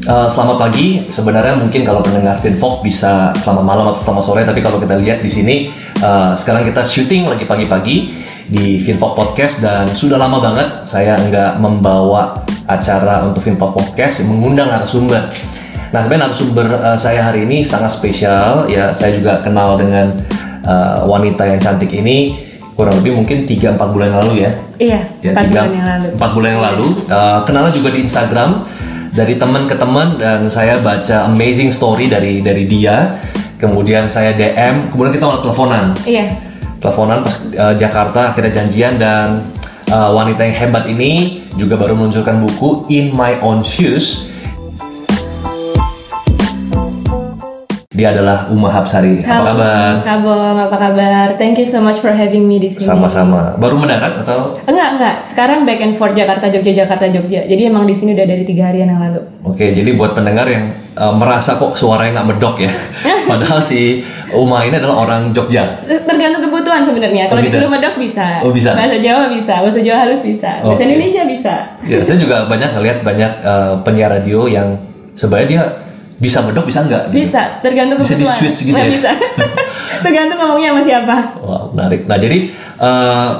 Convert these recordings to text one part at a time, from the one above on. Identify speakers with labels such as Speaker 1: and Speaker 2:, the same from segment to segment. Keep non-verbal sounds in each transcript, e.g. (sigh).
Speaker 1: Uh, selamat pagi. Sebenarnya mungkin kalau pendengar Finfok bisa selamat malam atau selamat sore, tapi kalau kita lihat di sini uh, sekarang kita syuting lagi pagi-pagi di Finfok Podcast dan sudah lama banget saya nggak membawa acara untuk Finfok Podcast yang mengundang narasumber. Nah sebenarnya narasumber uh, saya hari ini sangat spesial ya. Saya juga kenal dengan uh, wanita yang cantik ini kurang lebih mungkin 3-4 bulan yang lalu ya.
Speaker 2: Iya,
Speaker 1: Ya,
Speaker 2: 4
Speaker 1: tiga-
Speaker 2: bulan yang lalu.
Speaker 1: empat bulan yang lalu. Uh, kenalnya juga di Instagram dari teman ke teman dan saya baca amazing story dari dari dia. Kemudian saya DM, kemudian kita malah teleponan.
Speaker 2: Iya.
Speaker 1: Teleponan pas uh, Jakarta akhirnya janjian dan uh, wanita yang hebat ini juga baru meluncurkan buku In My Own Shoes. Dia adalah Uma Hapsari. Apa
Speaker 2: Halo,
Speaker 1: kabar?
Speaker 2: Kabong, apa kabar? Thank you so much for having me di sini.
Speaker 1: Sama-sama. Baru mendarat atau?
Speaker 2: Enggak, enggak. Sekarang back and forth Jakarta Jogja Jakarta Jogja. Jadi emang di sini udah dari tiga harian yang lalu.
Speaker 1: Oke, jadi buat pendengar yang uh, merasa kok suaranya nggak medok ya, (laughs) padahal si Uma ini adalah orang Jogja.
Speaker 2: Tergantung kebutuhan sebenarnya. Kalau
Speaker 1: Oh,
Speaker 2: disuruh medok bisa.
Speaker 1: Oh, bisa?
Speaker 2: Bahasa Jawa bisa, bahasa Jawa halus bisa, bahasa. Indonesia bisa.
Speaker 1: Ya, saya juga banyak ngelihat banyak uh, penyiar radio yang sebenarnya dia bisa medok bisa nggak? gitu.
Speaker 2: Bisa, tergantung
Speaker 1: Bisa
Speaker 2: kebutuhan.
Speaker 1: di-switch gitu
Speaker 2: Nah,
Speaker 1: ya?
Speaker 2: Bisa. (laughs) tergantung ngomongnya sama siapa.
Speaker 1: Wah, menarik. Nah, jadi uh,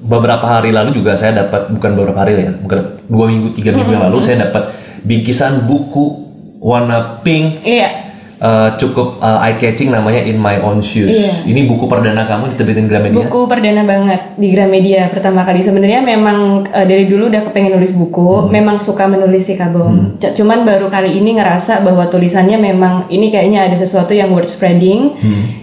Speaker 1: beberapa hari lalu juga saya dapat bukan beberapa hari ya, bukan dua minggu tiga minggu yang lalu saya dapat bingkisan buku warna pink
Speaker 2: Iya.
Speaker 1: Uh, cukup eye catching namanya In My Own Shoes.
Speaker 2: Iya.
Speaker 1: Ini buku perdana kamu diterbitin Gramedia.
Speaker 2: Buku perdana banget di Gramedia pertama kali. Sebenarnya memang eh, dari dulu udah kepengen nulis buku, memang suka menulis sih Kabom. C- Cuman baru kali ini ngerasa bahwa tulisannya memang ini kayaknya ada sesuatu yang worth spreading.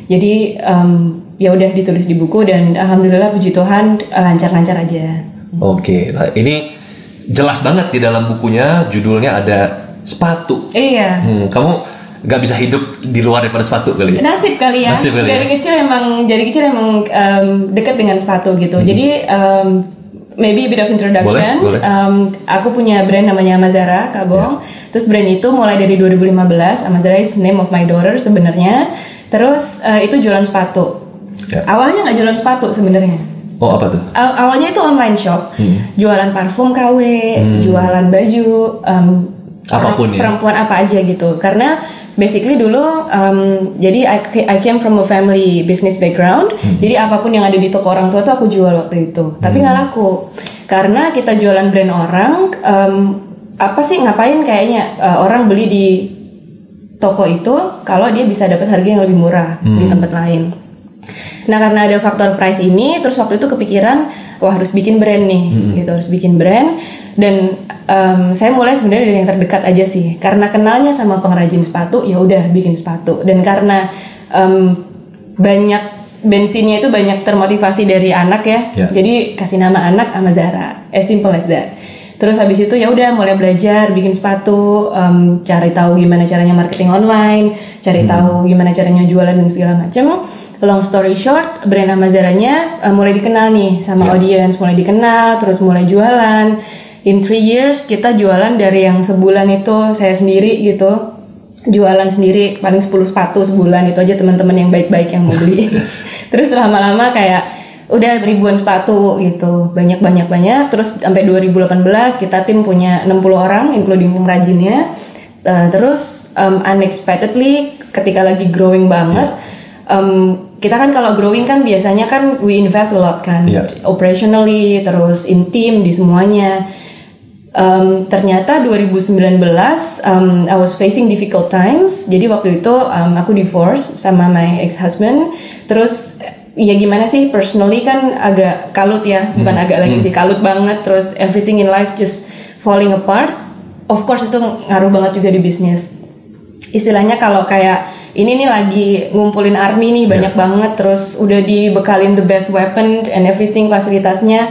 Speaker 2: Jadi em, ya udah ditulis di buku dan alhamdulillah puji Tuhan eh, lancar-lancar aja.
Speaker 1: Oke, nah ini jelas banget di dalam bukunya judulnya ada sepatu.
Speaker 2: Iya.
Speaker 1: Hmm, kamu nggak bisa hidup di luar daripada sepatu kali ya?
Speaker 2: Nasib kali ya.
Speaker 1: Nasib kali ya.
Speaker 2: dari kecil emang dari kecil emang em, dekat dengan sepatu gitu. Jadi em, maybe a bit of introduction.
Speaker 1: Boleh, boleh.
Speaker 2: Em, aku punya brand namanya Amazara, Kabong. Terus brand itu mulai dari 2015. Amazara is name of my daughter sebenarnya. Terus eh, itu jualan sepatu.
Speaker 1: Ya.
Speaker 2: Awalnya nggak jualan sepatu sebenarnya.
Speaker 1: Oh apa tuh?
Speaker 2: Aw- awalnya itu online shop,
Speaker 1: Hmm.
Speaker 2: jualan parfum KW, jualan baju, em,
Speaker 1: Apa pun ya.
Speaker 2: perempuan apa aja gitu. Karena basically dulu, em, jadi I, I came from a family business background,
Speaker 1: Hmm.
Speaker 2: jadi apa pun yang ada di toko orang tua tuh aku jual waktu itu. Tapi nggak laku, karena kita jualan brand orang, em, apa sih ngapain kayaknya eh, orang beli di toko itu kalau dia bisa dapat harga yang lebih murah di tempat lain. Nah karena ada faktor price ini, terus waktu itu kepikiran, wah harus bikin brand nih, gitu harus bikin brand. Dan em, saya mulai sebenarnya dari yang terdekat aja sih, karena kenalnya sama pengrajin sepatu, ya udah bikin sepatu. Dan karena em, banyak bensinnya itu banyak termotivasi dari anak ya,
Speaker 1: Ya.
Speaker 2: jadi kasih nama anak Amazara, as simple as that. Terus habis itu ya udah mulai belajar bikin sepatu, em, cari tahu gimana caranya marketing online, cari tahu gimana caranya jualan dan segala macam. Long story short, brand Amazaranya eh, mulai dikenal nih sama audience, mulai dikenal, terus mulai jualan. In three years kita jualan dari yang sebulan itu saya sendiri gitu, jualan sendiri paling 10 sepatu sebulan. Itu aja teman-teman yang baik-baik yang mau beli. (laughs) (laughs) terus lama-lama kayak udah ribuan sepatu gitu. Banyak banyak banyak. Terus sampai 2018 kita tim punya 60 orang including pengrajinnya. Uh, terus um, unexpectedly ketika lagi growing banget um, kita kan kalau growing kan biasanya kan we invest a lot kan
Speaker 1: Iya.
Speaker 2: operationally terus in team di semuanya Um, ternyata 2019 um, I was facing difficult times. Jadi waktu itu um, aku divorce sama my ex husband. Terus ya gimana sih personally kan agak kalut ya, bukan agak lagi sih kalut banget. Terus everything in life just falling apart. Of course itu ngaruh banget juga di bisnis. Istilahnya kalau kayak ini nih lagi ngumpulin army nih banyak banget. Terus udah dibekalin the best weapon and everything fasilitasnya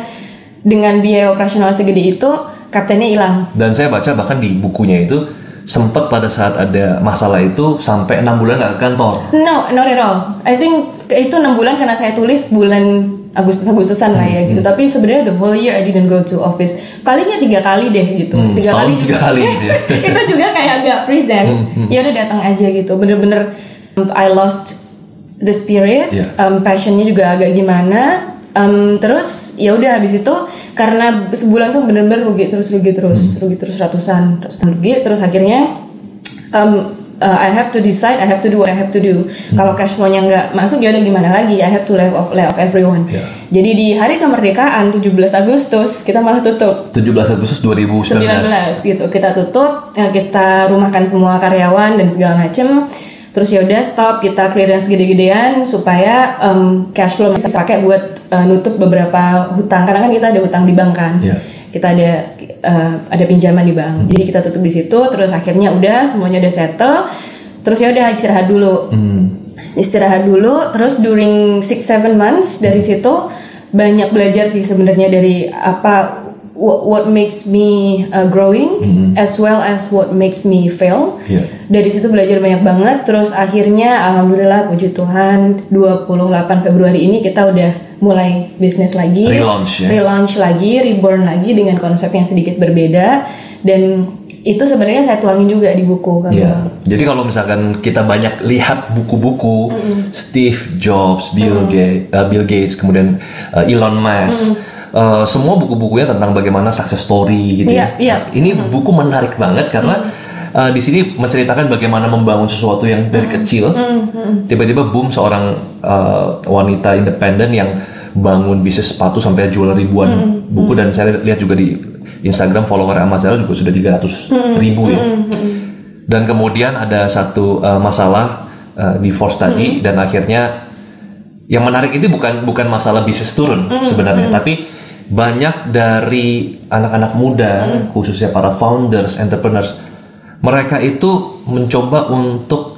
Speaker 2: dengan biaya operasional segede itu kaptennya hilang.
Speaker 1: Dan saya baca bahkan di bukunya itu sempat pada saat ada masalah itu sampai enam bulan nggak ke kantor.
Speaker 2: No, not at all. I think itu enam bulan karena saya tulis bulan Agustus Agustusan lah ya
Speaker 1: Hmm,
Speaker 2: gitu. Tapi sebenarnya the whole year I didn't go to office. Palingnya tiga kali deh gitu.
Speaker 1: Hmm,
Speaker 2: tiga kali.
Speaker 1: tiga
Speaker 2: juga.
Speaker 1: kali ya. (laughs)
Speaker 2: itu juga kayak agak present.
Speaker 1: Hmm,
Speaker 2: Ya udah datang aja gitu. Bener-bener um, I lost the spirit.
Speaker 1: Iya.
Speaker 2: Um, passionnya juga agak gimana. Um, terus ya udah habis itu karena sebulan tuh bener-bener rugi terus rugi terus rugi terus ratusan ratusan rugi terus akhirnya um, uh, I have to decide, I have to do what I have to do. Kalau cash flow-nya nggak masuk ya udah gimana lagi? I have to lay off, lay off everyone.
Speaker 1: Yeah.
Speaker 2: Jadi di hari kemerdekaan 17 Agustus kita malah tutup.
Speaker 1: 17 Agustus 2019.
Speaker 2: 19 gitu kita tutup ya kita rumahkan semua karyawan dan segala macem terus ya udah stop kita clearance gede-gedean supaya um, cash flow bisa pakai buat uh, nutup beberapa hutang karena kan kita ada hutang di bank kan
Speaker 1: Iya.
Speaker 2: Kita ada uh, ada pinjaman di bank. Jadi kita tutup di situ terus akhirnya udah semuanya udah settle. Terus ya udah istirahat dulu.
Speaker 1: Hmm.
Speaker 2: istirahat dulu terus during 6-7 months dari situ banyak belajar sih sebenarnya dari apa what, what makes me uh, growing as well as what makes me fail.
Speaker 1: Iya.
Speaker 2: dari situ belajar banyak banget terus akhirnya alhamdulillah puji Tuhan 28 Februari ini kita udah mulai bisnis lagi
Speaker 1: Relaunch ya?
Speaker 2: relaunch lagi reborn lagi dengan konsep yang sedikit berbeda dan itu sebenarnya saya tuangin juga di buku kalau
Speaker 1: Ya. Jadi kalau misalkan kita banyak lihat buku-buku Steve Jobs, Bill Gates, Bill Gates, kemudian uh, Elon Musk, uh, semua buku-bukunya tentang bagaimana success story gitu
Speaker 2: Iya,
Speaker 1: ya.
Speaker 2: iya.
Speaker 1: Ini buku menarik banget karena uh, di sini menceritakan bagaimana membangun sesuatu yang dari kecil, tiba-tiba boom seorang uh, wanita independen yang bangun bisnis sepatu sampai jual ribuan buku. dan saya lihat juga di Instagram follower Amazon juga sudah 300 ribu ya. Dan kemudian ada satu uh, masalah uh, divorce tadi. Dan akhirnya yang menarik itu bukan bukan masalah bisnis turun sebenarnya, tapi banyak dari anak-anak muda khususnya para founders, entrepreneurs, mereka itu mencoba untuk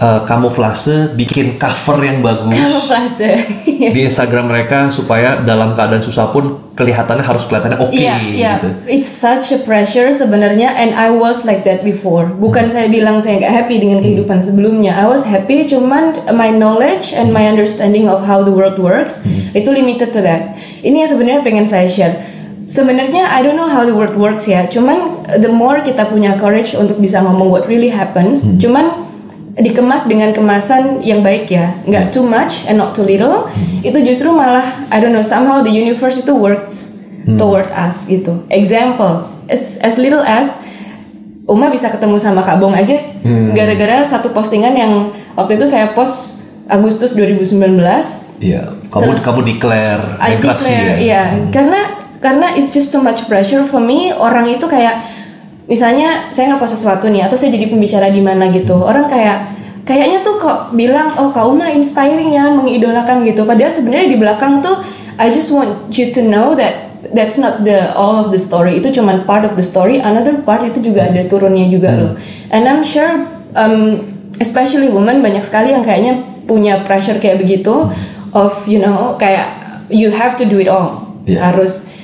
Speaker 1: uh, kamuflase, bikin cover yang bagus
Speaker 2: kamuflase (laughs)
Speaker 1: di Instagram mereka supaya dalam keadaan susah pun kelihatannya harus kelihatannya oke
Speaker 2: Iya, iya.
Speaker 1: gitu.
Speaker 2: It's such a pressure sebenarnya, and I was like that before. Bukan saya bilang saya nggak happy dengan kehidupan sebelumnya. I was happy, cuman my knowledge and my understanding of how the world works itu limited to that. Ini yang sebenarnya pengen saya share. Sebenarnya I don't know how the world works ya. Cuman the more kita punya courage untuk bisa ngomong what really happens, cuman dikemas dengan kemasan yang baik ya, nggak too much and not too little. Itu justru malah I don't know somehow the universe itu works toward us gitu. Example, as, as little as Uma bisa ketemu sama Kak Bong aja gara-gara satu postingan yang waktu itu saya post Agustus 2019
Speaker 1: Iya, kamu
Speaker 2: Terus-
Speaker 1: kamu declare
Speaker 2: I declare,
Speaker 1: ya.
Speaker 2: iya. Karena karena it's just too much pressure for me. Orang itu kayak misalnya saya nggak post sesuatu nih atau saya jadi pembicara di mana gitu. Orang kayak kayaknya tuh kok bilang oh kau mah inspiring ya, mengidolakan gitu. Padahal sebenarnya di belakang tuh I just want you to know that that's not the all of the story. Itu cuman part of the story. Another part itu juga ada turunnya juga loh. And I'm sure um, especially women banyak sekali yang kayaknya punya pressure kayak begitu of you know kayak you have to do it all
Speaker 1: Iya.
Speaker 2: harus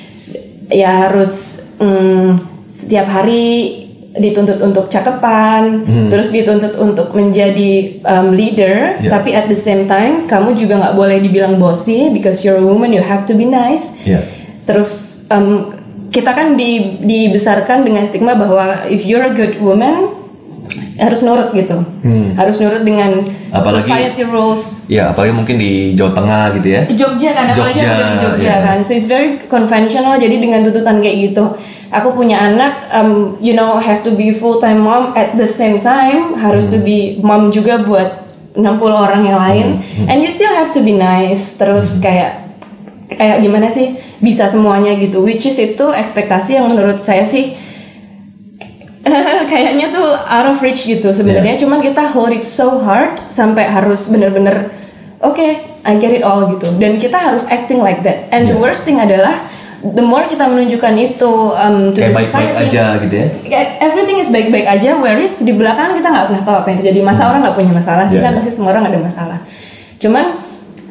Speaker 2: ya harus mm, setiap hari dituntut untuk cakepan terus dituntut untuk menjadi um, leader
Speaker 1: Iya.
Speaker 2: tapi at the same time kamu juga nggak boleh dibilang bossy because you're a woman you have to be nice
Speaker 1: Iya.
Speaker 2: Terus em, kita kan di, dibesarkan dengan stigma bahwa if you're a good woman harus nurut gitu, harus nurut dengan
Speaker 1: Hmm. Apalagi-
Speaker 2: society rules.
Speaker 1: Ya, apalagi mungkin di Jawa Tengah gitu ya.
Speaker 2: Jogja kan, apalagi
Speaker 1: Jogja,
Speaker 2: dari Jogja
Speaker 1: iya.
Speaker 2: kan, so it's very conventional. Jadi dengan tuntutan kayak gitu, aku punya anak, em, you know, have to be full time mom at the same time, harus to be mom juga buat 60 orang yang lain, and you still have to be nice. Terus kayak kayak gimana sih bisa semuanya gitu which is itu ekspektasi yang menurut saya sih (laughs) kayaknya tuh out of reach gitu sebenarnya. Cuman kita hold it so hard sampai harus bener-bener oke I get it all gitu. Dan kita harus acting like that. And the worst thing adalah the more kita menunjukkan itu um, to
Speaker 1: Kayak
Speaker 2: the
Speaker 1: baik-baik
Speaker 2: society
Speaker 1: aja gitu ya.
Speaker 2: Kayak everything is baik-baik aja whereas di belakang kita nggak pernah tahu apa yang terjadi. Masa orang nggak punya masalah sih
Speaker 1: Yeah,
Speaker 2: kan?
Speaker 1: Yeah.
Speaker 2: pasti semua orang ada masalah. Cuman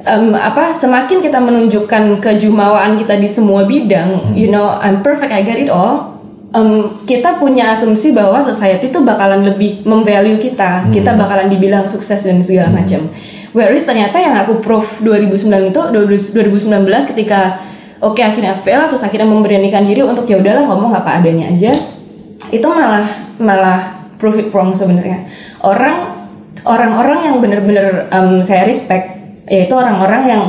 Speaker 2: em, apa semakin kita menunjukkan kejumawaan kita di semua bidang you know I'm perfect I get it all em, kita punya asumsi bahwa society itu bakalan lebih memvalue kita. Kita bakalan dibilang sukses dan segala macam. Whereas ternyata yang aku proof 2009 itu 2019 ketika oke akhirnya fail terus akhirnya memberanikan diri untuk ya udahlah ngomong apa adanya aja itu malah malah prove it wrong sebenarnya. Orang orang-orang yang benar-benar em, saya respect yaitu orang-orang yang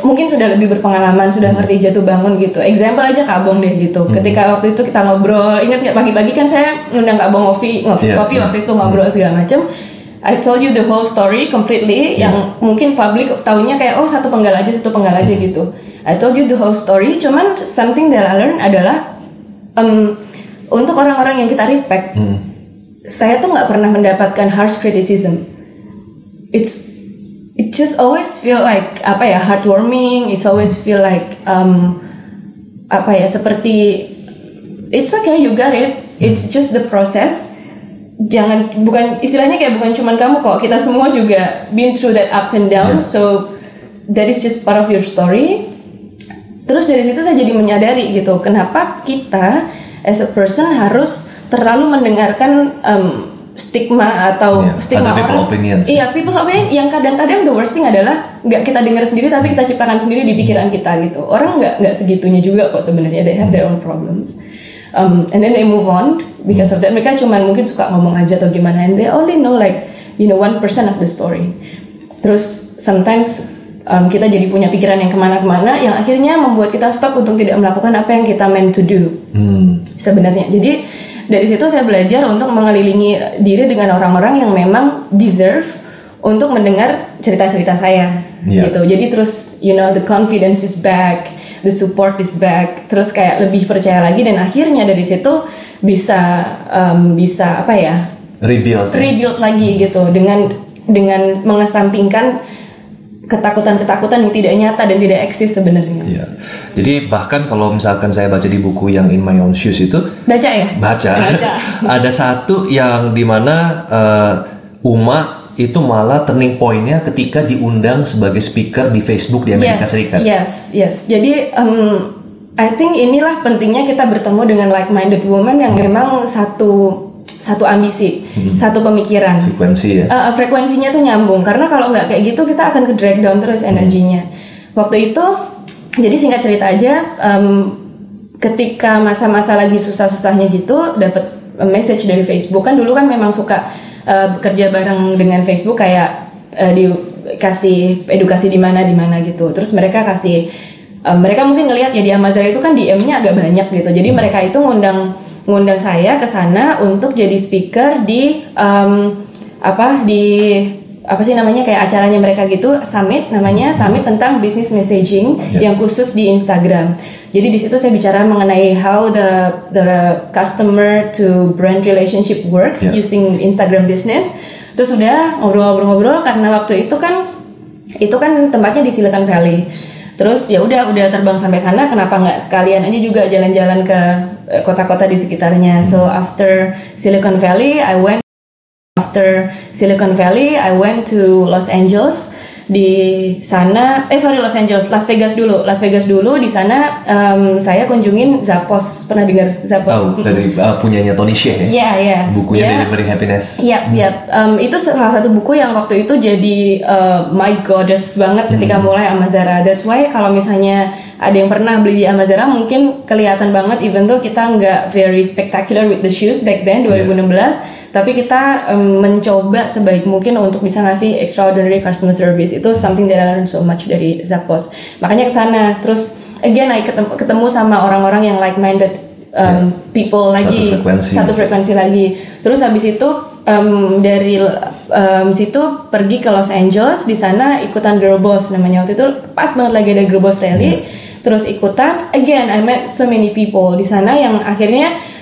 Speaker 2: mungkin sudah lebih berpengalaman, sudah ngerti jatuh bangun gitu. Example aja Kak Abong deh gitu. Ketika waktu itu kita ngobrol, ingat nggak pagi-pagi kan saya ngundang Kak Abong ngopi, ngopi
Speaker 1: Iya,
Speaker 2: kopi
Speaker 1: iya.
Speaker 2: waktu itu ngobrol segala macem. I told you the whole story completely yang mungkin public taunya kayak oh satu penggal aja satu penggal aja gitu. I told you the whole story, cuman something that I learned adalah em, untuk orang-orang yang kita respect,
Speaker 1: Hmm.
Speaker 2: saya tuh nggak pernah mendapatkan harsh criticism. It's it just always feel like apa ya heartwarming. It's always feel like um, apa ya seperti it's okay you got it. It's just the process. Jangan bukan istilahnya kayak bukan cuman kamu kok kita semua juga been through that ups and downs. So that is just part of your story. Terus dari situ saya jadi menyadari gitu, kenapa kita as a person harus terlalu mendengarkan um, stigma atau
Speaker 1: Iya,
Speaker 2: stigma
Speaker 1: people
Speaker 2: orang. Iya, people's opinion yang kadang-kadang the worst thing adalah nggak kita dengar sendiri tapi kita ciptakan sendiri di pikiran kita gitu. Orang nggak nggak segitunya juga kok sebenarnya. They have their own problems. Um, and then they move on because of that. Mereka cuma mungkin suka ngomong aja atau gimana. And they only know like you know one percent of the story. Terus sometimes um, kita jadi punya pikiran yang ke mana-kemana yang akhirnya membuat kita stop untuk tidak melakukan apa yang kita meant to do
Speaker 1: Hmm.
Speaker 2: sebenarnya. Jadi dari situ saya belajar untuk mengelilingi diri dengan orang-orang yang memang deserve untuk mendengar cerita-cerita saya
Speaker 1: Iya.
Speaker 2: gitu. Jadi terus you know the confidence is back, the support is back, terus kayak lebih percaya lagi dan akhirnya dari situ bisa um, bisa apa ya
Speaker 1: Rebuild. ya?
Speaker 2: rebuild lagi gitu dengan dengan mengesampingkan ketakutan-ketakutan yang tidak nyata dan tidak eksis sebenarnya.
Speaker 1: Iya. Jadi bahkan kalau misalkan saya baca di buku yang In My Own Shoes itu
Speaker 2: Baca ya?
Speaker 1: baca,
Speaker 2: Baca. (laughs)
Speaker 1: ada satu yang di mana eh, Uma itu malah turning pointnya ketika diundang sebagai speaker di Facebook di Amerika
Speaker 2: yes,
Speaker 1: Serikat.
Speaker 2: Yes, yes. Jadi um, I think inilah pentingnya kita bertemu dengan like-minded woman yang memang satu satu ambisi, satu pemikiran.
Speaker 1: Frekuensi ya.
Speaker 2: Uh, frekuensinya tuh nyambung karena kalau nggak kayak gitu kita akan ke drag down terus energinya. Waktu itu, jadi singkat cerita aja, um, ketika masa-masa lagi susah-susahnya gitu, dapat message dari Facebook kan dulu kan memang suka uh, bekerja bareng dengan Facebook kayak uh, dikasih edukasi di mana di mana gitu. Terus mereka kasih um, mereka mungkin ngelihat ya di Amazon itu kan DM-nya agak banyak gitu. Jadi mereka itu ngundang ngundang saya ke sana untuk jadi speaker di um, apa di apa sih namanya kayak acaranya mereka gitu summit namanya summit tentang business messaging yang khusus di Instagram. Jadi di situ saya bicara mengenai how the the customer to brand relationship works
Speaker 1: Yeah.
Speaker 2: using Instagram business. Terus udah ngobrol-ngobrol-ngobrol karena waktu itu kan itu kan tempatnya di Silicon Valley. Terus ya udah udah terbang sampai sana kenapa nggak sekalian aja juga jalan-jalan ke kota-kota di sekitarnya. So after Silicon Valley I went after Silicon Valley I went to Los Angeles di sana eh sorry Los Angeles Las Vegas dulu. Las Vegas dulu di sana em, saya kunjungin Zappos. Pernah dengar Zappos?
Speaker 1: Tahu dari uh, punyanya Tony Hsieh ya.
Speaker 2: Iya iya.
Speaker 1: Bukunya
Speaker 2: Dia-
Speaker 1: Delivering Happiness.
Speaker 2: Iya, iya. Em, itu salah satu buku yang waktu itu jadi uh, my goddess banget ketika mulai Amazara. That's why kalau misalnya ada yang pernah beli di Amazara mungkin kelihatan banget even though kita nggak very spectacular with the shoes back then 2016, tapi kita em, mencoba sebaik mungkin untuk bisa ngasih extraordinary customer service. Itu something that I learned so much dari Zappos. Makanya ke sana. Terus again I ketemu, ketemu sama orang-orang yang like minded um, people
Speaker 1: Satu
Speaker 2: lagi
Speaker 1: frekuensi.
Speaker 2: satu frekuensi lagi. Terus habis itu em, dari em, situ pergi ke Los Angeles di sana ikutan Girl Boss namanya waktu itu pas banget lagi ada Girl Boss rally. Terus ikutan again I met so many people di sana yang akhirnya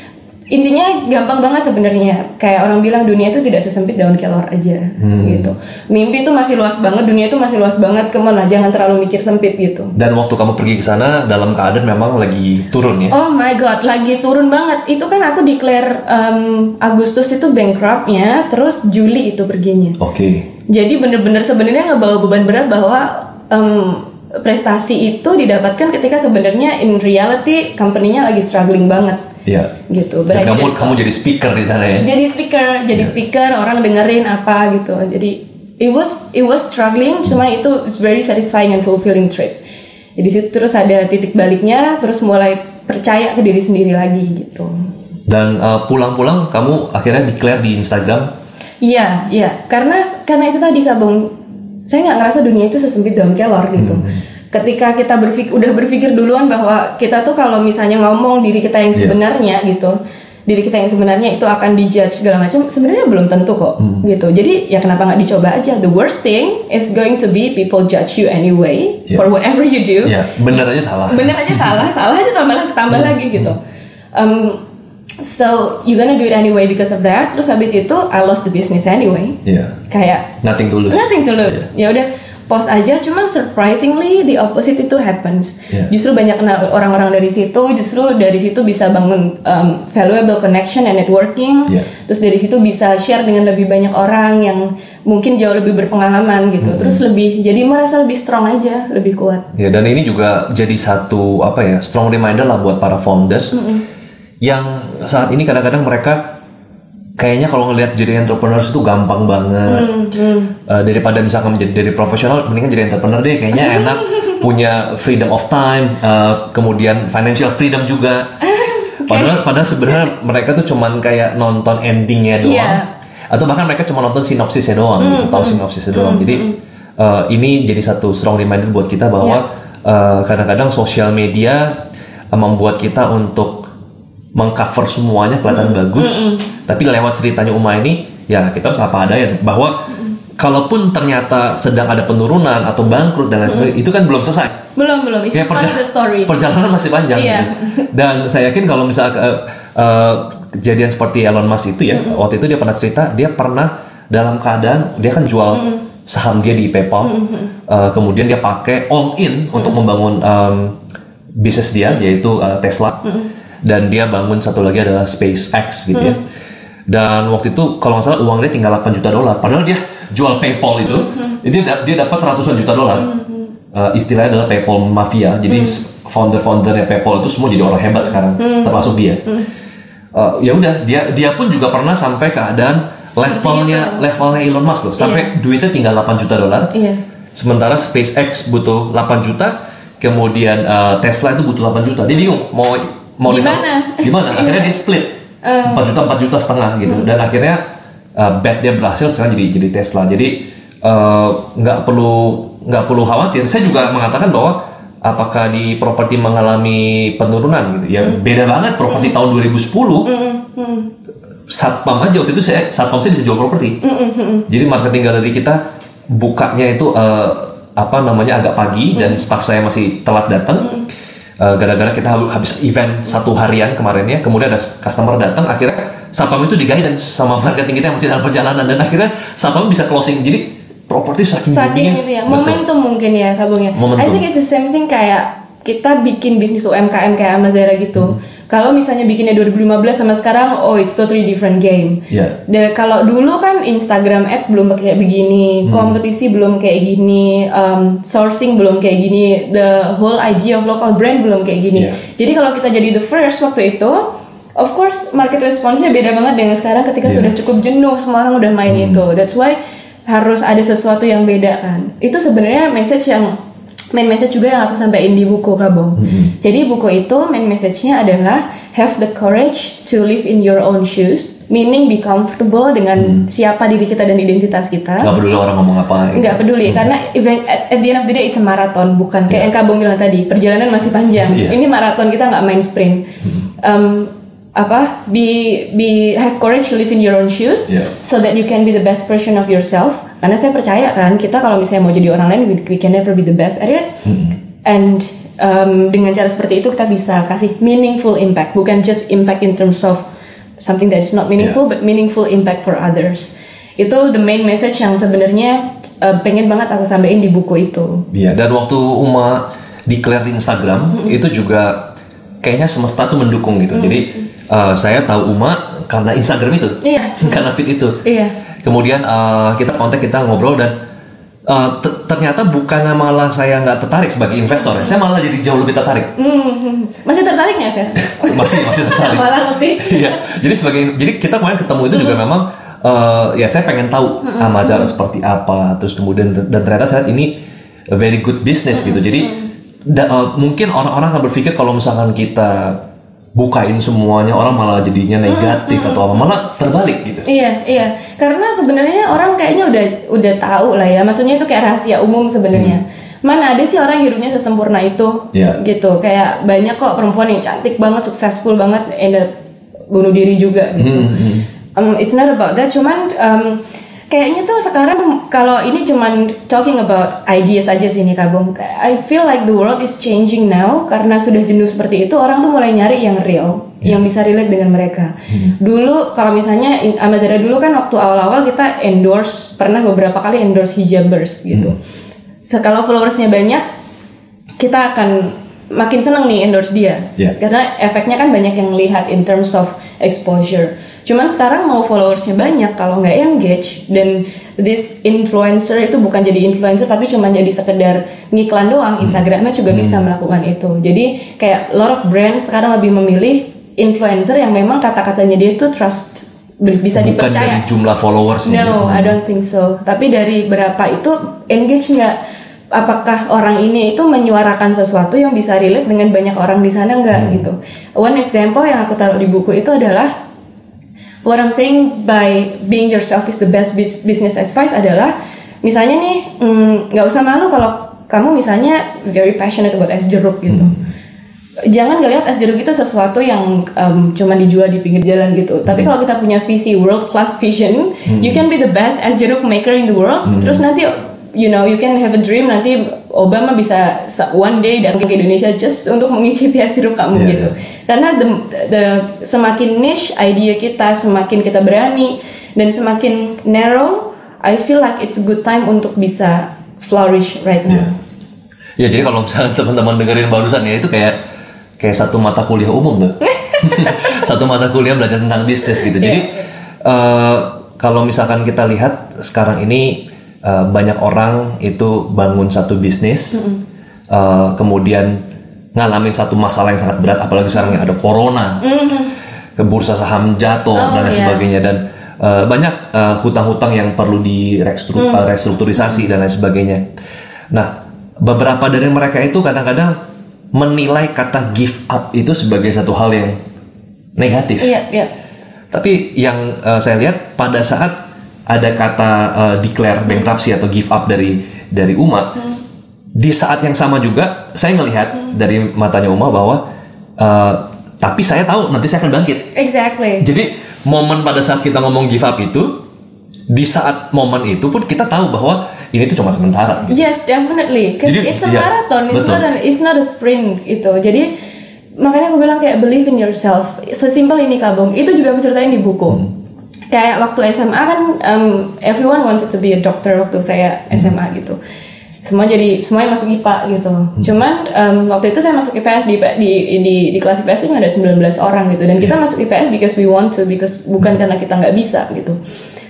Speaker 2: intinya gampang banget sebenarnya kayak orang bilang dunia itu tidak sesempit daun kelor aja gitu mimpi itu masih luas banget dunia itu masih luas banget ke mana jangan terlalu mikir sempit gitu
Speaker 1: Dan waktu kamu pergi ke sana dalam keadaan memang lagi turun ya.
Speaker 2: Oh my god, lagi turun banget. Itu kan aku declare um, Agustus itu bankruptnya, terus Juli itu perginya.
Speaker 1: Oke.
Speaker 2: Jadi bener-bener sebenarnya ngebawa beban berat bahwa um, prestasi itu didapatkan ketika sebenarnya in reality company-nya lagi struggling banget
Speaker 1: Iya.
Speaker 2: gitu. But I
Speaker 1: Dan kamu
Speaker 2: didn't
Speaker 1: kamu jadi speaker di sana ya.
Speaker 2: jadi speaker jadi speaker orang dengerin apa gitu jadi it was it was struggling cuma itu very satisfying and fulfilling trip jadi situ terus ada titik baliknya terus mulai percaya ke diri sendiri lagi gitu
Speaker 1: Dan uh, pulang-pulang kamu akhirnya declare di Instagram.
Speaker 2: iya iya karena karena itu tadi kak Bung saya nggak ngerasa dunia itu sesempit daun kelor gitu ketika kita berpikir udah berpikir duluan bahwa kita tuh kalau misalnya ngomong diri kita yang
Speaker 1: Iya.
Speaker 2: sebenarnya gitu diri kita yang sebenarnya itu akan dijudge segala macam sebenarnya belum tentu kok
Speaker 1: Hmm.
Speaker 2: gitu jadi ya kenapa nggak dicoba aja the worst thing is going to be people judge you anyway
Speaker 1: Iya.
Speaker 2: for whatever you do
Speaker 1: Ya, bener aja salah.
Speaker 2: bener aja salah (laughs) salah aja tambah lagi tambah lagi gitu um, so you gonna do it anyway because of that terus habis itu I lost the business anyway
Speaker 1: Iya.
Speaker 2: kayak
Speaker 1: Nothing to lose.
Speaker 2: nothing to lose ya udah post aja cuman surprisingly the opposite itu happens.
Speaker 1: Yeah.
Speaker 2: justru banyak kenal orang-orang dari situ justru dari situ bisa bangun um, valuable connection and networking.
Speaker 1: Yeah.
Speaker 2: terus dari situ bisa share dengan lebih banyak orang yang mungkin jauh lebih berpengalaman gitu. Terus lebih jadi merasa lebih strong aja lebih kuat.
Speaker 1: Ya dan ini juga jadi satu apa ya strong reminder lah buat para founders. Yang saat ini kadang-kadang mereka kayaknya kalau ngelihat jadi entrepreneurs itu gampang banget. Eh, daripada misalkan menjadi dari profesional mendingan jadi entrepreneur deh kayaknya (laughs) enak. Punya freedom of time eh, kemudian financial freedom juga. (laughs) Padahal padahal sebenarnya mereka tuh cuman kayak nonton endingnya doang.
Speaker 2: Iya.
Speaker 1: atau bahkan mereka cuma nonton sinopsisnya doang gitu, tahu sinopsisnya doang. Jadi eh, ini jadi satu strong reminder buat kita bahwa eh, kadang-kadang sosial media eh, membuat kita untuk mengcover semuanya kelihatan bagus. Tapi lewat ceritanya Uma ini ya kita harus apa adanya bahwa kalaupun ternyata sedang ada penurunan atau bangkrut dan lain sebagainya itu kan belum selesai.
Speaker 2: Belum belum. It's
Speaker 1: Ya,
Speaker 2: the story.
Speaker 1: perjalanan masih panjang
Speaker 2: Iya.
Speaker 1: gitu. Dan saya yakin kalau misalnya eh, eh, kejadian seperti Elon Musk itu ya, waktu itu dia pernah cerita dia pernah dalam keadaan dia kan jual saham dia di PayPal, eh, kemudian dia pakai all in untuk membangun em, bisnis dia yaitu eh, Tesla, dan dia bangun satu lagi adalah SpaceX gitu ya. Dan waktu itu kalau nggak salah uang dia tinggal 8 juta dolar, padahal dia jual PayPal itu, itu (laughs) dia, dia dapat ratusan juta dolar. Uh, istilahnya adalah PayPal mafia. Jadi founder-foundernya PayPal itu semua jadi orang hebat sekarang, termasuk dia. Uh, ya udah, dia dia pun juga pernah sampai keadaan levelnya levelnya Elon Musk loh, sampai duitnya tinggal 8 juta dolar.
Speaker 2: iya
Speaker 1: Sementara SpaceX butuh 8 juta, kemudian uh, Tesla itu butuh 8 juta. Dia bingung mau mau
Speaker 2: Gimana?
Speaker 1: ditaruh- Gimana? Akhirnya dia split. 4 juta 4 juta setengah gitu. Dan akhirnya uh, bet dia berhasil sekarang jadi jadi Tesla. Jadi uh, nggak perlu nggak perlu khawatir. Saya juga mengatakan bahwa apakah di properti mengalami penurunan gitu. Ya beda banget properti tahun 2010 satpam aja waktu itu saya satpam saya bisa jual properti. Jadi marketing galeri kita bukanya itu eh, apa namanya agak pagi dan staff saya masih telat datang. Eh, gara-gara kita habis event satu harian kemarin ya, kemudian ada customer datang, akhirnya satpam itu di guidance sama marketing kita yang masih dalam perjalanan dan akhirnya satpam bisa closing. Jadi properti saking,
Speaker 2: saking
Speaker 1: boomingnya.
Speaker 2: itu ya
Speaker 1: Betul.
Speaker 2: momentum mungkin ya kabungnya
Speaker 1: Momentum.
Speaker 2: I think it's the same thing kayak kita bikin bisnis UMKM kayak Amazera gitu
Speaker 1: Hmm.
Speaker 2: Kalau misalnya bikinnya 2015 sama sekarang oh it's totally different game
Speaker 1: Iya.
Speaker 2: dan kalau dulu kan Instagram Ads belum kayak begini
Speaker 1: Hmm.
Speaker 2: kompetisi belum kayak gini um, sourcing belum kayak gini the whole idea of local brand belum kayak gini
Speaker 1: Iya.
Speaker 2: jadi kalau kita jadi the first waktu itu of course market response-nya beda banget dengan sekarang ketika
Speaker 1: Iya.
Speaker 2: sudah cukup jenuh semua orang udah main itu that's why harus ada sesuatu yang beda kan itu sebenarnya message yang main message juga yang aku sampaikan di buku Kabong jadi buku itu main message-nya adalah have the courage to live in your own shoes meaning be comfortable dengan siapa diri kita dan identitas kita.
Speaker 1: Nggak peduli orang ngomong apa. gitu.
Speaker 2: nggak peduli karena event at, at the end of the day it's a marathon bukan kayak yang Kabung bilang tadi perjalanan masih panjang. (laughs)
Speaker 1: Iya.
Speaker 2: ini maraton kita nggak main sprint. Um, apa be be have courage to live in your own shoes
Speaker 1: Iya.
Speaker 2: so that you can be the best version of yourself. Karena saya percaya kan kita kalau misalnya mau jadi orang lain we, we can never be the best at it. And um, dengan cara seperti itu kita bisa kasih meaningful impact. Bukan just impact in terms of something that is not meaningful but meaningful impact for others. Itu the main message yang sebenarnya uh, pengen banget aku sampaikan di buku itu.
Speaker 1: Iya, dan waktu Uma declare di Instagram itu juga kayaknya semesta tuh mendukung gitu. Jadi uh, saya tahu Uma karena Instagram itu,
Speaker 2: Iya. (laughs)
Speaker 1: karena feed itu.
Speaker 2: iya
Speaker 1: Kemudian uh, kita kontak, kita ngobrol dan uh, te- ternyata bukannya malah saya nggak tertarik sebagai investor ya, saya malah jadi jauh lebih tertarik.
Speaker 2: Hmm, (laughs) masih tertarik nggak sih (laughs)
Speaker 1: Masih masih tertarik.
Speaker 2: malah lebih
Speaker 1: Iya. Jadi sebagai jadi kita kemarin ketemu itu juga memang eh, ya saya pengen tahu Amazon seperti apa, terus kemudian dan ternyata saya lihat ini very good business gitu. Jadi da- eh, mungkin orang-orang akan berpikir kalau misalkan kita bukain semuanya orang malah jadinya negatif atau apa malah terbalik gitu.
Speaker 2: Iya, iya. Karena sebenarnya orang kayaknya udah udah tahu lah ya. Maksudnya itu kayak rahasia umum sebenarnya. mana ada sih orang hidupnya sesempurna itu
Speaker 1: Iya.
Speaker 2: gitu kayak banyak kok perempuan yang cantik banget successful banget end up bunuh diri juga gitu Um, it's not about that cuman um, kayaknya tuh sekarang kalau ini cuman talking about ideas aja sih nih kabung I feel like the world is changing now karena sudah jenuh seperti itu orang tuh mulai nyari yang real yang bisa relate dengan mereka. Dulu kalau misalnya Amazara dulu kan waktu awal-awal kita endorse pernah beberapa kali endorse hijabers gitu. So, kalau followersnya banyak kita akan makin seneng nih endorse dia.
Speaker 1: Yeah.
Speaker 2: karena efeknya kan banyak yang lihat in terms of exposure cuman sekarang mau followersnya banyak kalau nggak engage dan this influencer itu bukan jadi influencer tapi cuma jadi sekedar ngiklan doang Instagramnya juga bisa melakukan itu jadi kayak lot of brands sekarang lebih memilih influencer yang memang kata-katanya dia itu trust bisa
Speaker 1: Bukan
Speaker 2: dipercaya
Speaker 1: dari jumlah followers
Speaker 2: No, I don't think so. Tapi dari berapa itu engage nggak? Apakah orang ini itu menyuarakan sesuatu yang bisa relate dengan banyak orang di sana nggak gitu? One example yang aku taruh di buku itu adalah what I'm saying by being yourself is the best bus- business advice adalah misalnya nih mm, nggak usah malu kalau kamu misalnya very passionate about es jeruk gitu. Jangan ngelihat es jeruk itu sesuatu yang um, cuma dijual di pinggir jalan gitu. Tapi kalau kita punya visi world class vision, you can be the best es jeruk maker in the world. Terus nanti you know you can have a dream nanti Obama bisa sa- one day datang ke Indonesia just untuk mengicipi jeruk kamu
Speaker 1: Iya,
Speaker 2: gitu. Karena the, the semakin niche idea kita, semakin kita berani dan semakin narrow, I feel like it's a good time untuk bisa flourish right now.
Speaker 1: Ya jadi kalau misalnya (laughs) teman-teman dengerin barusan ya itu kayak kayak satu mata kuliah umum tuh. (laughs) satu mata kuliah belajar tentang bisnis gitu. Jadi eh, kalau misalkan kita lihat sekarang ini eh, banyak orang itu bangun satu bisnis, eh, kemudian ngalamin satu masalah yang sangat berat, apalagi sekarang ada corona, ke bursa saham jatuh dan lain
Speaker 2: iya.
Speaker 1: sebagainya dan eh, banyak eh, hutang-hutang yang perlu direstrukturisasi dan lain sebagainya. Nah, beberapa dari mereka itu kadang-kadang menilai kata give up itu sebagai satu hal yang negatif.
Speaker 2: Iya, iya.
Speaker 1: Tapi yang eh, saya lihat pada saat ada kata eh, declare bankruptcy atau give up dari dari Uma, di saat yang sama juga saya ngelihat dari matanya Uma bahwa eh, tapi saya tahu nanti saya akan bangkit.
Speaker 2: Exactly.
Speaker 1: Jadi momen pada saat kita ngomong give up itu, di saat momen itu pun kita tahu bahwa ini tuh cuma sementara.
Speaker 2: Yes, definitely. Cause
Speaker 1: Jadi,
Speaker 2: it's a
Speaker 1: iya,
Speaker 2: marathon. It's
Speaker 1: betul.
Speaker 2: not, an, it's not a sprint gitu. Jadi makanya aku bilang kayak believe in yourself. Sesimpel ini kabung. Itu juga aku ceritain di buku.
Speaker 1: Hmm.
Speaker 2: Kayak waktu SMA kan, um, everyone wanted to be a doctor waktu saya
Speaker 1: Hmm.
Speaker 2: SMA gitu. Semua jadi semuanya masuk IPA gitu.
Speaker 1: Hmm.
Speaker 2: Cuman um, waktu itu saya masuk IPS di di di, di kelas IPS itu cuma ada 19 orang gitu. Dan kita
Speaker 1: Iya.
Speaker 2: masuk IPS because we want to, because bukan karena kita nggak bisa gitu.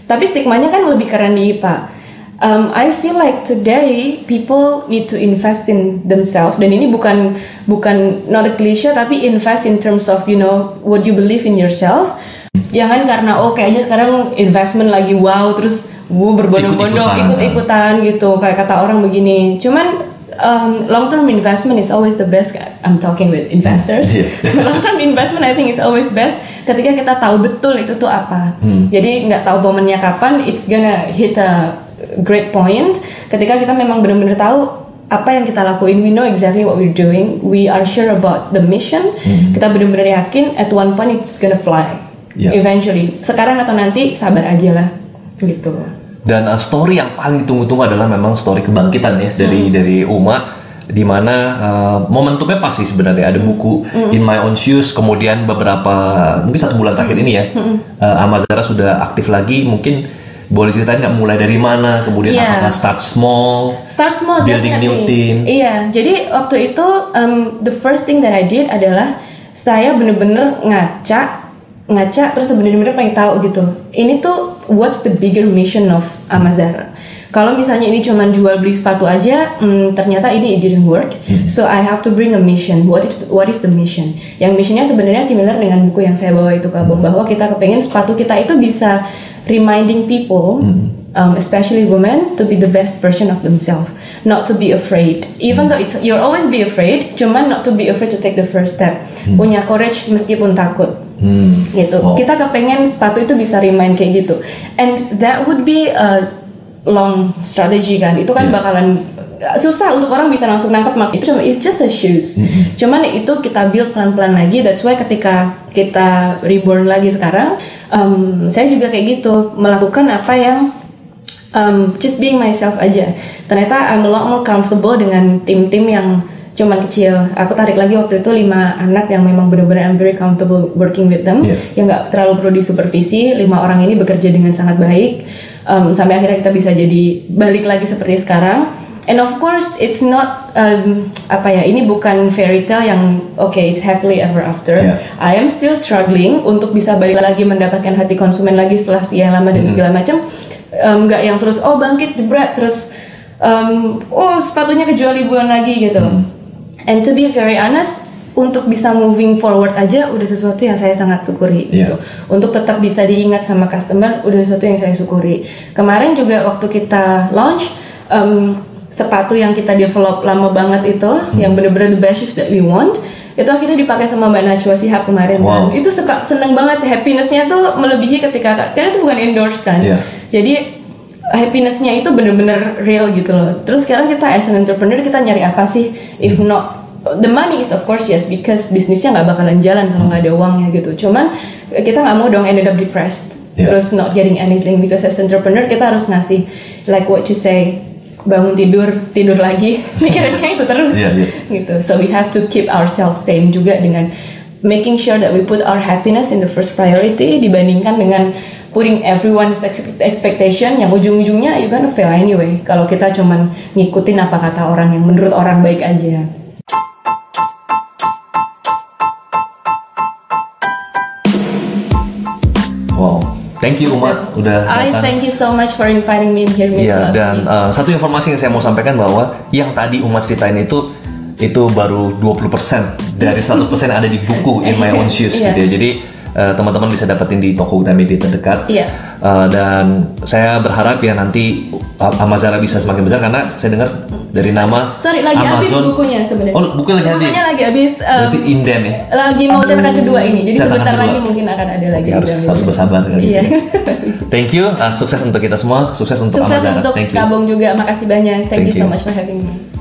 Speaker 2: Tapi stigmanya kan lebih keren di IPA. Um, I feel like today people need to invest in themselves dan ini bukan bukan not a cliche tapi invest in terms of you know what you believe in yourself. Jangan karena oh kayaknya sekarang investment lagi wow terus gue berbondong-bondong
Speaker 1: Ikut-ikutan.
Speaker 2: gitu kayak kata orang begini. Cuman um, long term investment is always the best. I'm talking with investors.
Speaker 1: Iya. (laughs)
Speaker 2: long term investment I think is always best ketika kita tahu betul itu tuh apa. Jadi nggak tahu momennya kapan, it's gonna hit a great point. Ketika kita memang benar-benar tahu apa yang kita lakuin, we know exactly what we're doing, we are sure about the mission. Kita benar-benar yakin at one point it's gonna fly.
Speaker 1: Yeah.
Speaker 2: Eventually, sekarang atau nanti sabar aja lah, gitu.
Speaker 1: Dan uh, story yang paling ditunggu-tunggu adalah memang story kebangkitan ya dari dari Uma di mana uh, momentumnya pasti sebenarnya. Ada buku In My Own Shoes kemudian beberapa mungkin satu bulan terakhir ini ya. Uh, Amazara sudah aktif lagi. Mungkin boleh ceritain nggak mulai dari mana kemudian
Speaker 2: Iya.
Speaker 1: apakah start small
Speaker 2: Start small
Speaker 1: Building new team.
Speaker 2: Iya, jadi waktu itu um, the first thing that I did adalah saya bener-bener ngaca, ngaca terus bener-bener pengen tahu gitu. Ini tuh what's the bigger mission of Amazara? Kalau misalnya ini cuma jual beli sepatu aja, hmm, ternyata ini it didn't work. So I have to bring a mission. What is what is the mission? Yang missionnya sebenarnya similar dengan buku yang saya bawa itu kabung bahwa kita kepengen sepatu kita itu bisa reminding people um, especially women to be the best version of themselves not to be afraid even though it's you'll always be afraid cuman not to be afraid to take the first step punya courage meskipun takut
Speaker 1: Hmm.
Speaker 2: gitu.
Speaker 1: Wow.
Speaker 2: kita kepengen sepatu itu bisa remind kayak gitu. And that would be a long strategy kan. Itu kan bakalan susah untuk orang bisa langsung nangkep maksudnya. Cuma it's just a shoes. Cuman itu kita build pelan-pelan lagi. That's why ketika kita reborn lagi sekarang um, saya juga kayak gitu. Melakukan apa yang um, just being myself aja. Ternyata I'm a lot more comfortable dengan tim-tim yang cuman kecil. Aku tarik lagi waktu itu lima anak yang memang benar-benar I'm very comfortable working with them
Speaker 1: Yeah.
Speaker 2: yang nggak terlalu perlu disupervisi. Lima orang ini bekerja dengan sangat baik um, sampai akhirnya kita bisa jadi balik lagi seperti sekarang. And of course it's not um, apa ya ini bukan fairy tale yang oke it's happily ever after.
Speaker 1: Yeah.
Speaker 2: I am still struggling untuk bisa balik lagi mendapatkan hati konsumen lagi setelah sekian lama dan segala macam. Um, nggak yang terus oh bangkit jebret terus um, oh sepatunya kejual ribuan lagi gitu and to be very honest untuk bisa moving forward aja udah sesuatu yang saya sangat syukuri
Speaker 1: Iya.
Speaker 2: gitu untuk tetap bisa diingat sama customer udah sesuatu yang saya syukuri kemarin juga waktu kita launch um, sepatu yang kita develop lama banget itu yang bener-bener the best shoes that we want itu akhirnya dipakai sama Mbak Najwa Sihab kemarin kan
Speaker 1: Wow.
Speaker 2: itu suka seneng banget happinessnya tuh melebihi ketika karena itu bukan endorse kan
Speaker 1: Iya.
Speaker 2: jadi happinessnya itu bener-bener real gitu loh. Terus sekarang kita as an entrepreneur kita nyari apa sih? If not the money is of course yes because bisnisnya nggak bakalan jalan kalau nggak ada uangnya gitu. Cuman kita nggak mau dong ended up depressed.
Speaker 1: Yeah.
Speaker 2: terus not getting anything because as entrepreneur kita harus ngasih like what you say bangun tidur tidur lagi. (laughs) Mikirannya itu terus.
Speaker 1: Iya, iya.
Speaker 2: gitu. So we have to keep ourselves sane juga dengan making sure that we put our happiness in the first priority dibandingkan dengan putting everyone's ex- expectation yang ujung-ujungnya you gonna fail anyway kalau kita cuman ngikutin apa kata orang yang menurut orang baik aja
Speaker 1: Wow, thank you Uma udah
Speaker 2: I
Speaker 1: datang.
Speaker 2: thank you so much for inviting me here
Speaker 1: Iya,
Speaker 2: Mirsa.
Speaker 1: dan uh, satu informasi yang saya mau sampaikan bahwa yang tadi Uma ceritain itu itu baru 20% dari 100% yang ada di buku (laughs) In My Own Shoes
Speaker 2: Iya.
Speaker 1: gitu ya. Jadi uh, teman-teman bisa dapetin di toko Gramedia terdekat.
Speaker 2: Iya.
Speaker 1: Uh, dan saya berharap ya nanti uh, Amazara bisa semakin besar karena saya dengar dari nama
Speaker 2: sorry lagi habis
Speaker 1: Amazon.
Speaker 2: bukunya sebenarnya
Speaker 1: Oh, bukunya lagi habis.
Speaker 2: bukunya lagi habis um,
Speaker 1: Berarti inden ya.
Speaker 2: lagi mau cetakan kedua ini jadi
Speaker 1: Cetakan
Speaker 2: sebentar
Speaker 1: kedua.
Speaker 2: lagi mungkin akan ada lagi
Speaker 1: Ya, harus harus bersabar kan.
Speaker 2: Iya. (laughs)
Speaker 1: Thank you, uh, sukses untuk kita semua, sukses untuk
Speaker 2: Sukses
Speaker 1: Amazara.
Speaker 2: untuk
Speaker 1: Thank you.
Speaker 2: Kabong juga. Makasih banyak. Thank,
Speaker 1: Thank
Speaker 2: you so much for having me.